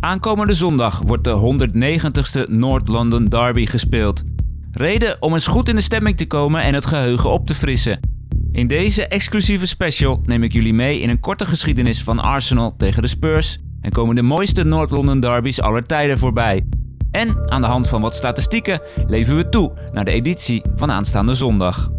Aankomende zondag wordt de 190ste North London Derby gespeeld. Reden om eens goed in de stemming te komen en het geheugen op te frissen. In deze exclusieve special neem ik jullie mee in een korte geschiedenis van Arsenal tegen de Spurs en komen de mooiste North London derbies aller tijden voorbij. En aan de hand van wat statistieken leven we toe naar de editie van aanstaande zondag.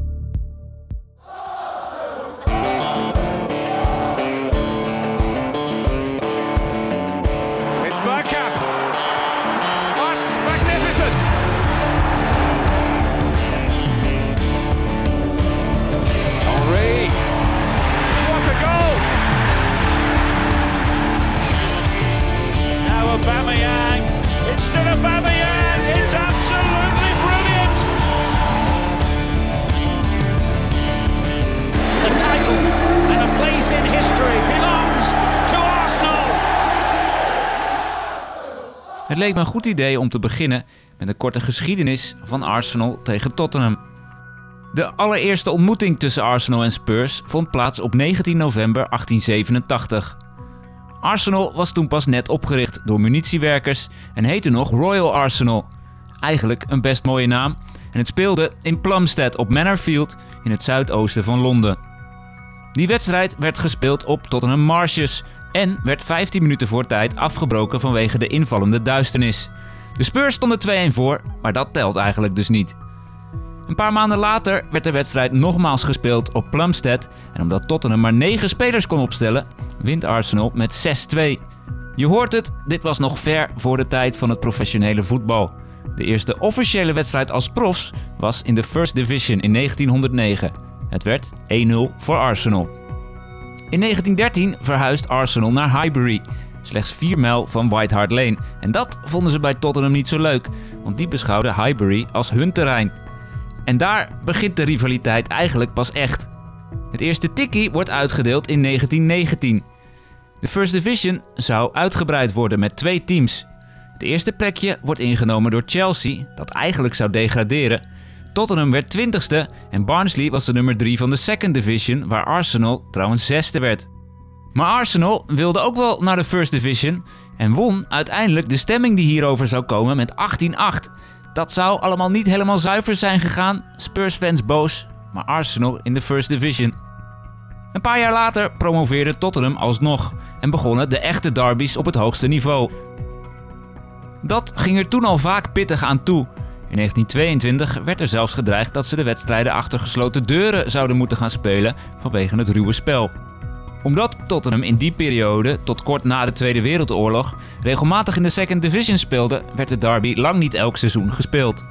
Leek me een goed idee om te beginnen met een korte geschiedenis van Arsenal tegen Tottenham. De allereerste ontmoeting tussen Arsenal en Spurs vond plaats op 19 november 1887. Arsenal was toen pas net opgericht door munitiewerkers en heette nog Royal Arsenal. Eigenlijk een best mooie naam en het speelde in Plumstead op Manor Field in het zuidoosten van Londen. Die wedstrijd werd gespeeld op Tottenham Marshes en werd 15 minuten voor tijd afgebroken vanwege de invallende duisternis. De Spurs stonden 2-1 voor, maar dat telt eigenlijk dus niet. Een paar maanden later werd de wedstrijd nogmaals gespeeld op Plumstead en omdat Tottenham maar 9 spelers kon opstellen, wint Arsenal met 6-2. Je hoort het, dit was nog ver voor de tijd van het professionele voetbal. De eerste officiële wedstrijd als profs was in de First Division in 1909. Het werd 1-0 voor Arsenal. In 1913 verhuist Arsenal naar Highbury, slechts 4 mijl van White Hart Lane. En dat vonden ze bij Tottenham niet zo leuk, want die beschouwden Highbury als hun terrein. En daar begint de rivaliteit eigenlijk pas echt. Het eerste tikkie wordt uitgedeeld in 1919. De First Division zou uitgebreid worden met twee teams. Het eerste plekje wordt ingenomen door Chelsea, dat eigenlijk zou degraderen. Tottenham werd 20ste en Barnsley was de nummer 3 van de Second Division, waar Arsenal trouwens 6ste werd. Maar Arsenal wilde ook wel naar de First Division en won uiteindelijk de stemming die hierover zou komen met 18-8. Dat zou allemaal niet helemaal zuiver zijn gegaan, Spurs-fans boos, maar Arsenal in de First Division. Een paar jaar later promoveerde Tottenham alsnog en begonnen de echte derbies op het hoogste niveau. Dat ging er toen al vaak pittig aan toe. In 1922 werd er zelfs gedreigd dat ze de wedstrijden achter gesloten deuren zouden moeten gaan spelen vanwege het ruwe spel. Omdat Tottenham in die periode, tot kort na de Tweede Wereldoorlog, regelmatig in de Second Division speelde, werd de derby lang niet elk seizoen gespeeld.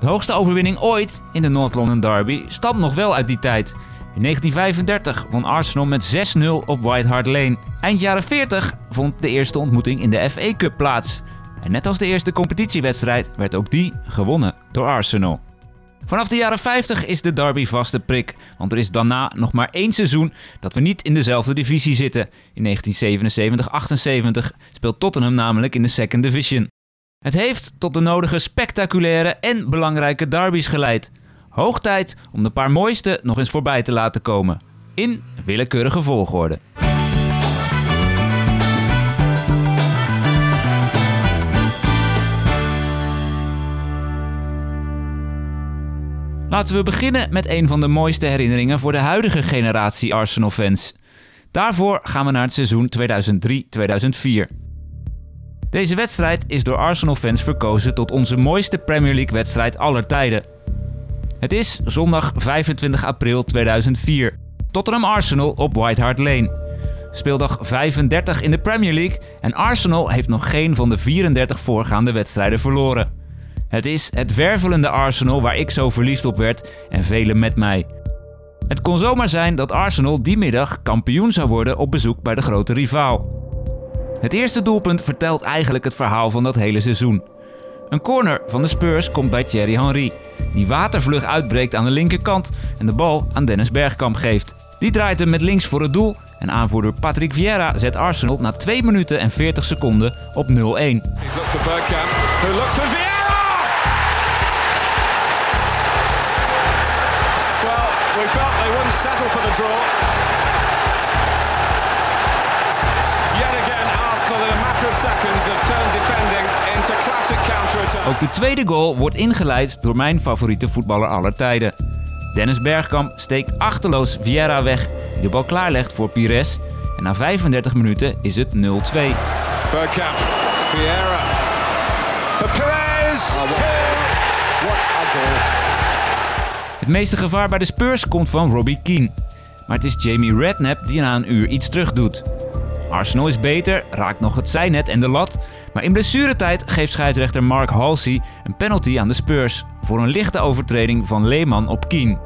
De hoogste overwinning ooit in de North London Derby stamt nog wel uit die tijd. In 1935 won Arsenal met 6-0 op White Hart Lane. Eind jaren 40 vond de eerste ontmoeting in de FA Cup plaats. En net als de eerste competitiewedstrijd werd ook die gewonnen door Arsenal. Vanaf de jaren 50 is de derby vaste prik, want er is daarna nog maar één seizoen dat we niet in dezelfde divisie zitten. In 1977-78 speelt Tottenham namelijk in de Second Division. Het heeft tot de nodige spectaculaire en belangrijke derbies geleid. Hoog tijd om de paar mooiste nog eens voorbij te laten komen. In willekeurige volgorde. Laten we beginnen met een van de mooiste herinneringen voor de huidige generatie Arsenal-fans. Daarvoor gaan we naar het seizoen 2003-2004. Deze wedstrijd is door Arsenal-fans verkozen tot onze mooiste Premier League-wedstrijd aller tijden. Het is zondag 25 april 2004. Tottenham Arsenal op White Hart Lane. Speeldag 35 in de Premier League en Arsenal heeft nog geen van de 34 voorgaande wedstrijden verloren. Het is het wervelende Arsenal waar ik zo verliefd op werd en velen met mij. Het kon zomaar zijn dat Arsenal die middag kampioen zou worden op bezoek bij de grote rivaal. Het eerste doelpunt vertelt eigenlijk het verhaal van dat hele seizoen. Een corner van de Spurs komt bij Thierry Henry, die watervlug uitbreekt aan de linkerkant en de bal aan Dennis Bergkamp geeft. Die draait hem met links voor het doel en aanvoerder Patrick Vieira zet Arsenal na 2 minuten en 40 seconden op 0-1. Wouldn't settle for the draw. Yet again, Arsenal in a matter of seconds have turned defending into classic counter-attack. Ook de tweede goal wordt ingeleid door mijn favoriete voetballer aller tijden. Dennis Bergkamp steekt achterloos Vieira weg, die de bal klaarlegt voor Pires. En na 35 minuten is het 0-2. Bergkamp, Vieira, for Perez. What a goal. Het meeste gevaar bij de Spurs komt van Robbie Keane. Maar het is Jamie Redknapp die na een uur iets terug doet. Arsenal is beter, raakt nog het zijnet en de lat. Maar in blessuretijd geeft scheidsrechter Mark Halsey een penalty aan de Spurs voor een lichte overtreding van Lehman op Keane.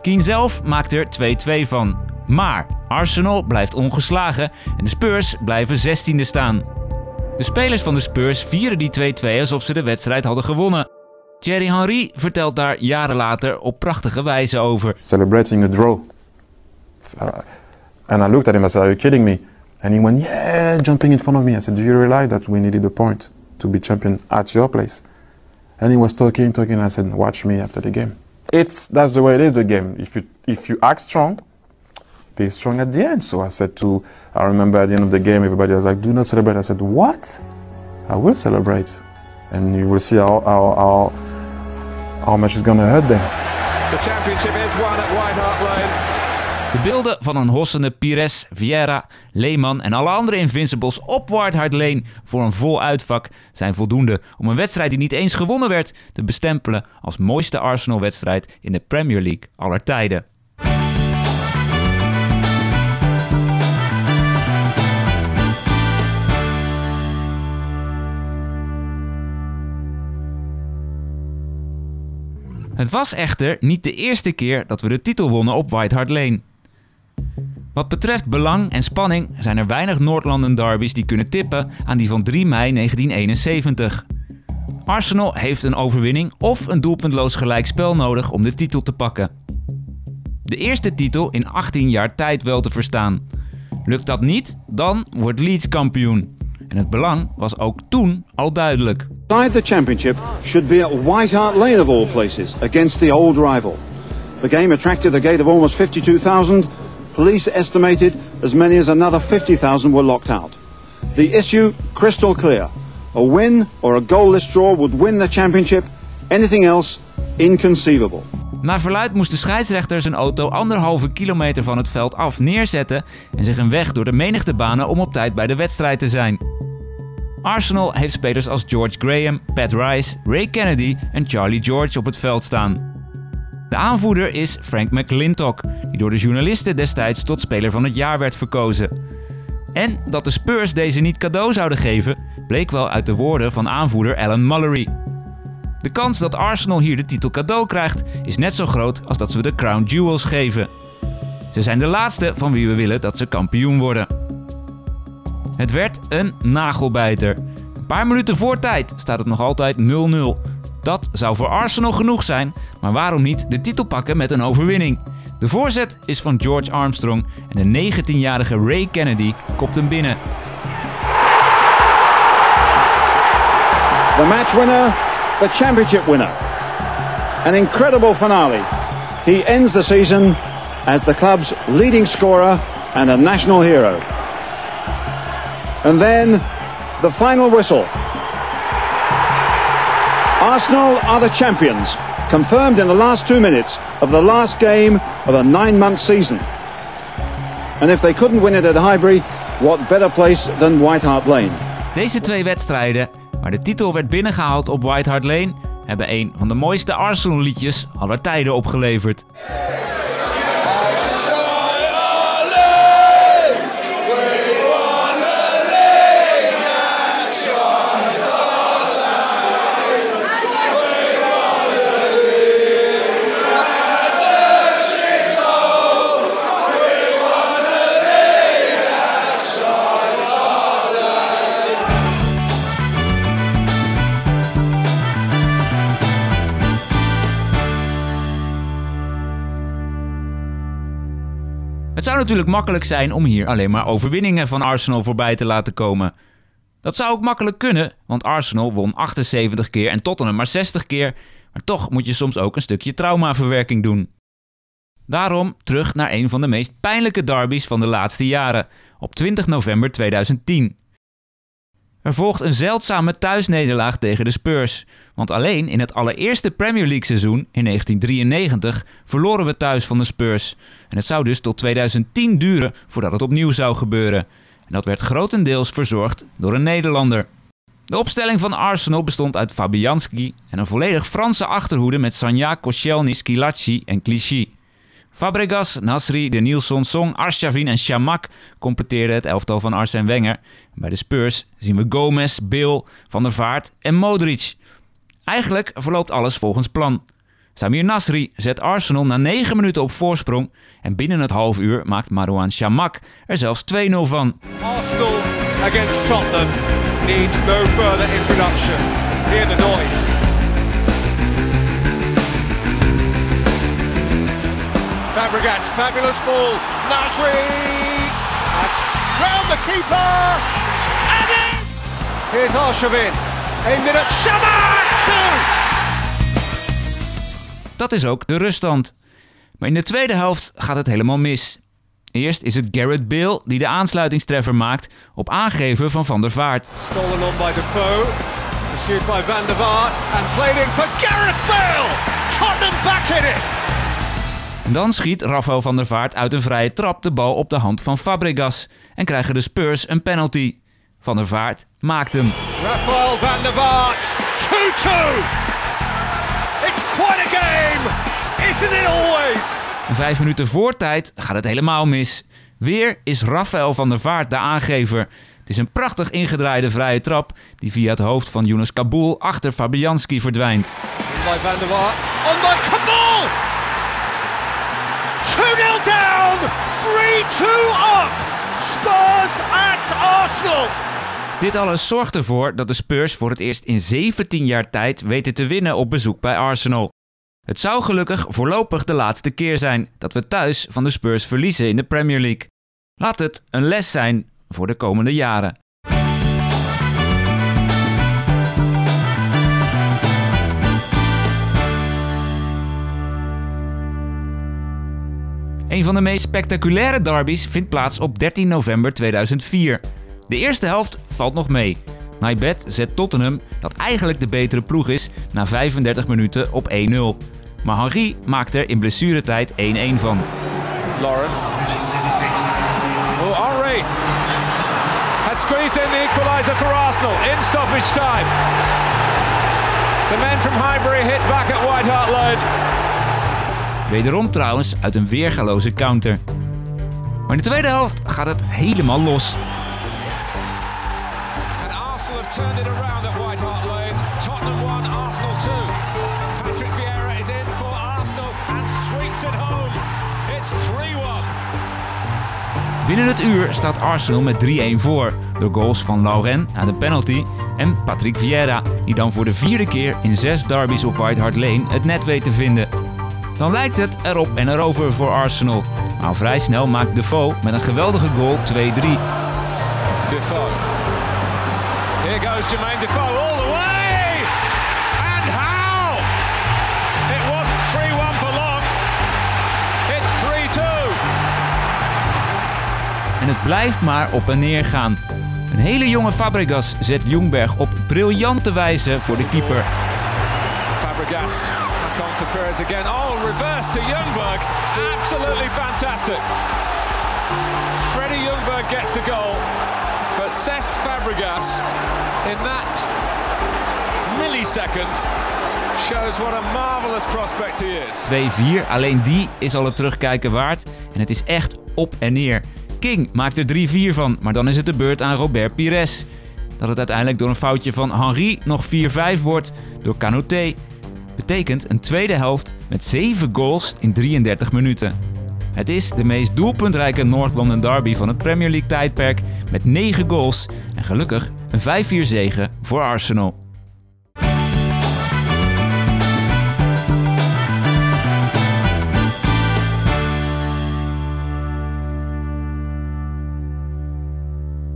Keane zelf maakt er 2-2 van. Maar Arsenal blijft ongeslagen en de Spurs blijven 16e staan. De spelers van de Spurs vieren die 2-2 alsof ze de wedstrijd hadden gewonnen. Thierry Henry vertelt daar jaren later op prachtige wijze over. celebrating a draw. Uh, and I looked at him, I said, Are you kidding me? And he went, Yeah, jumping in front of me. I said, Do you realize that we needed a point to be champion at your place? And he was talking, talking. I said, Watch me after the game. It's that's the way it is the game. If you if you act strong, be strong at the end. So I said to I remember at the end of the game everybody was like, Do not celebrate. I said, What? I will celebrate. And you will see how how how, much it's gonna hurt them. The championship is won at White Hart Lane. De beelden van een hossende Pires, Vieira, Lehman en alle andere Invincibles op White Hart Lane voor een vol uitvak zijn voldoende om een wedstrijd die niet eens gewonnen werd te bestempelen als mooiste Arsenal-wedstrijd in de Premier League aller tijden. Het was echter niet de eerste keer dat we de titel wonnen op White Hart Lane. Wat betreft belang en spanning zijn er weinig Noord-London derbies die kunnen tippen aan die van 3 mei 1971. Arsenal heeft een overwinning of een doelpuntloos gelijkspel nodig om de titel te pakken. De eerste titel in 18 jaar tijd wel te verstaan. Lukt dat niet, dan wordt Leeds kampioen. En het belang was ook toen al duidelijk. The championship should be at White Hart Lane of all places against the old rival. The game attracted a gate of almost 52,000. Police estimated as many as another 50,000 were locked out. The issue crystal clear. A win or a goalless draw would win the championship. Anything else inconceivable. Naar verluid moest de scheidsrechter zijn auto anderhalve kilometer van het veld af neerzetten en zich een weg door de menigte banen om op tijd bij de wedstrijd te zijn. Arsenal heeft spelers als George Graham, Pat Rice, Ray Kennedy en Charlie George op het veld staan. De aanvoerder is Frank McLintock, die door de journalisten destijds tot speler van het jaar werd verkozen. En dat de Spurs deze niet cadeau zouden geven, bleek wel uit de woorden van aanvoerder Alan Mullery. De kans dat Arsenal hier de titel cadeau krijgt is net zo groot als dat ze de Crown Jewels geven. Ze zijn de laatste van wie we willen dat ze kampioen worden. Het werd een nagelbijter. Een paar minuten voor tijd staat het nog altijd 0-0. Dat zou voor Arsenal genoeg zijn, maar waarom niet de titel pakken met een overwinning? De voorzet is van George Armstrong en de 19-jarige Ray Kennedy kopt hem binnen. The match winner, the championship winner. An incredible finale. He ends the season as the club's leading scorer and a national hero. And then the final whistle. Arsenal are the champions, confirmed in the last two minutes of the last game of a nine month season. And if they couldn't win it at Highbury, what better place than White Hart Lane? Deze twee wedstrijden, waar de titel werd binnengehaald op White Hart Lane, hebben een van de mooiste Arsenal liedjes aller tijden opgeleverd. Natuurlijk makkelijk zijn om hier alleen maar overwinningen van Arsenal voorbij te laten komen. Dat zou ook makkelijk kunnen, want Arsenal won 78 keer en Tottenham maar 60 keer. Maar toch moet je soms ook een stukje traumaverwerking doen. Daarom terug naar een van de meest pijnlijke derbies van de laatste jaren, op 20 november 2010. Er volgt een zeldzame thuisnederlaag tegen de Spurs. Want alleen in het allereerste Premier League seizoen in 1993 verloren we thuis van de Spurs. En het zou dus tot 2010 duren voordat het opnieuw zou gebeuren. En dat werd grotendeels verzorgd door een Nederlander. De opstelling van Arsenal bestond uit Fabianski en een volledig Franse achterhoede met Sanja, Koscielny, Skilacci en Clichy. Fabregas, Nasri, De Nielson, Song, Arshavin en Shamak completeerden het elftal van Arsène Wenger. Bij de Spurs zien we Gomez, Bill, Van der Vaart en Modric. Eigenlijk verloopt alles volgens plan. Samir Nasri zet Arsenal na 9 minuten op voorsprong en binnen het half uur maakt Marouane Shamak er zelfs 2-0 van. Arsenal against Tottenham needs no further introduction. Hear the noise. Fabregas, fabulous ball. Nasri round the keeper. And in! Here's Arshavin. Aimed at Shamak! Two! Dat is ook de ruststand. Maar in de tweede helft gaat het helemaal mis. Eerst is het Garrett Bale die de aansluitingstreffer maakt op aangeven van Van der Vaart. Stolen on by Defoe. Pursued by Van der Vaart. And played in for Gareth Bale! Tottenham back in it! Dan schiet Rafael van der Vaart uit een vrije trap de bal op de hand van Fabregas en krijgen de Spurs een penalty. Van der Vaart maakt hem. Rafael van der Vaart, 2-2. It's quite a game, isn't it always? En vijf minuten voor tijd gaat het helemaal mis. Weer is Rafael van der Vaart de aangever. Het is een prachtig ingedraaide vrije trap die via het hoofd van Yunus Kabul achter Fabianski verdwijnt. Van der Vaart, on by Kabul! 2-0 down, 3-2 up. Spurs at Arsenal. Dit alles zorgt ervoor dat de Spurs voor het eerst in 17 jaar tijd weten te winnen op bezoek bij Arsenal. Het zou gelukkig voorlopig de laatste keer zijn dat we thuis van de Spurs verliezen in de Premier League. Laat het een les zijn voor de komende jaren. Een van de meest spectaculaire derbies vindt plaats op 13 november 2004. De eerste helft valt nog mee. Naibet zet Tottenham, dat eigenlijk de betere ploeg is, na 35 minuten op 1-0. Maar Henry maakt er in blessuretijd 1-1 van. Lauren. Oh, Henry has squeezed in the equaliser for Arsenal in stoppage time. The men from Highbury hit back at White Hart Lane. Wederom trouwens uit een weergaloze counter. Maar in de tweede helft gaat het helemaal los. And Arsenal have turned it around at White Hart Lane. Tottenham 1, Arsenal 2. Patrick Vieira is in for Arsenal and sweeps it home. It's 3-1. Binnen het uur staat Arsenal met 3-1 voor. Door goals van Lauren aan de penalty en Patrick Vieira, die dan voor de vierde keer in zes derbies op White Hart Lane het net weet te vinden. Dan lijkt het erop en erover voor Arsenal. Maar al vrij snel maakt Defoe met een geweldige goal 2-3. Defoe. Here goes Jermaine Defoe all the way! And how? It wasn't 3-1 for long. It's 3-2. En het blijft maar op en neer gaan. Een hele jonge Fabregas zet Ljungberg op briljante wijze voor de keeper. Fabregas again. Oh, reverse to Youngberg. Absolutely fantastic. Freddie Youngberg gets the goal, but Cesc Fabregas in that millisecond shows what a marvelous prospect he is. 2-4, alleen die is al het terugkijken waard. En het is echt op en neer. King maakt er 3-4 van, maar dan is het de beurt aan Robert Pires. Dat het uiteindelijk door een foutje van Henry nog 4-5 wordt door Canoté. Betekent een tweede helft met 7 goals in 33 minuten. Het is de meest doelpuntrijke North London derby van het Premier League tijdperk met 9 goals en gelukkig een 5-4 zege voor Arsenal.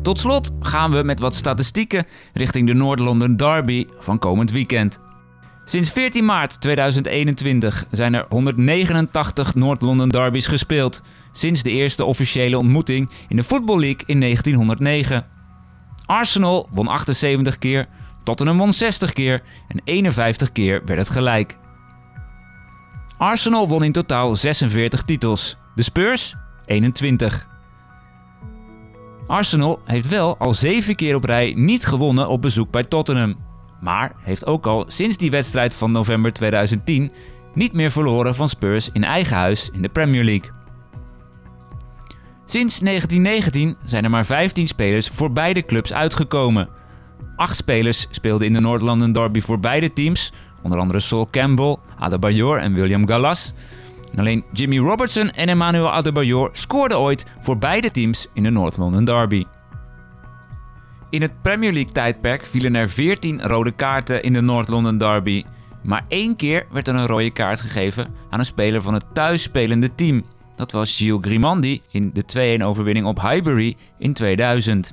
Tot slot gaan we met wat statistieken richting de Noord-London Derby van komend weekend. Sinds 14 maart 2021 zijn er 189 Noord-London derbies gespeeld, sinds de eerste officiële ontmoeting in de Football League in 1909. Arsenal won 78 keer, Tottenham won 60 keer en 51 keer werd het gelijk. Arsenal won in totaal 46 titels, de Spurs 21. Arsenal heeft wel al 7 keer op rij niet gewonnen op bezoek bij Tottenham, maar heeft ook al sinds die wedstrijd van november 2010 niet meer verloren van Spurs in eigen huis in de Premier League. Sinds 1919 zijn er maar 15 spelers voor beide clubs uitgekomen. Acht spelers speelden in de Noord-London Derby voor beide teams, onder andere Sol Campbell, Adebayor en William Gallas. En alleen Jimmy Robertson en Emmanuel Adebayor scoorden ooit voor beide teams in de Noord-London Derby. In het Premier League tijdperk vielen er 14 rode kaarten in de Noord-London Derby. Maar één keer werd er een rode kaart gegeven aan een speler van het thuisspelende team. Dat was Gilles Grimandi in de 2-1 overwinning op Highbury in 2000.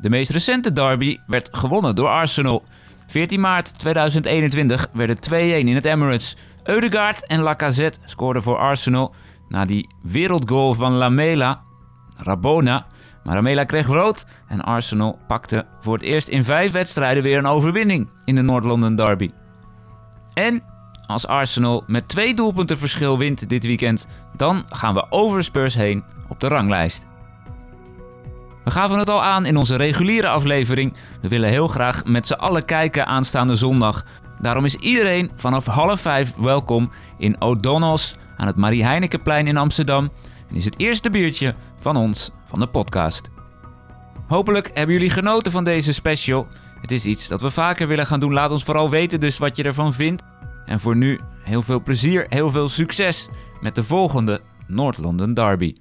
De meest recente derby werd gewonnen door Arsenal. 14 maart 2021 werd het 2-1 in het Emirates. Eudegaard en Lacazette scoorden voor Arsenal na die wereldgoal van Lamela. Rabona. Maar Lamela kreeg rood en Arsenal pakte voor het eerst in vijf wedstrijden weer een overwinning in de Noord-London Derby. En als Arsenal met twee doelpunten verschil wint dit weekend, dan gaan we over Spurs heen op de ranglijst. We gaven het al aan in onze reguliere aflevering. We willen heel graag met z'n allen kijken aanstaande zondag. Daarom is iedereen vanaf half vijf welkom in O'Donnell's aan het Marie Heinekenplein in Amsterdam. En is het eerste biertje van ons van de podcast. Hopelijk hebben jullie genoten van deze special. Het is iets dat we vaker willen gaan doen. Laat ons vooral weten dus wat je ervan vindt. En voor nu heel veel plezier, heel veel succes met de volgende Noord-London Derby.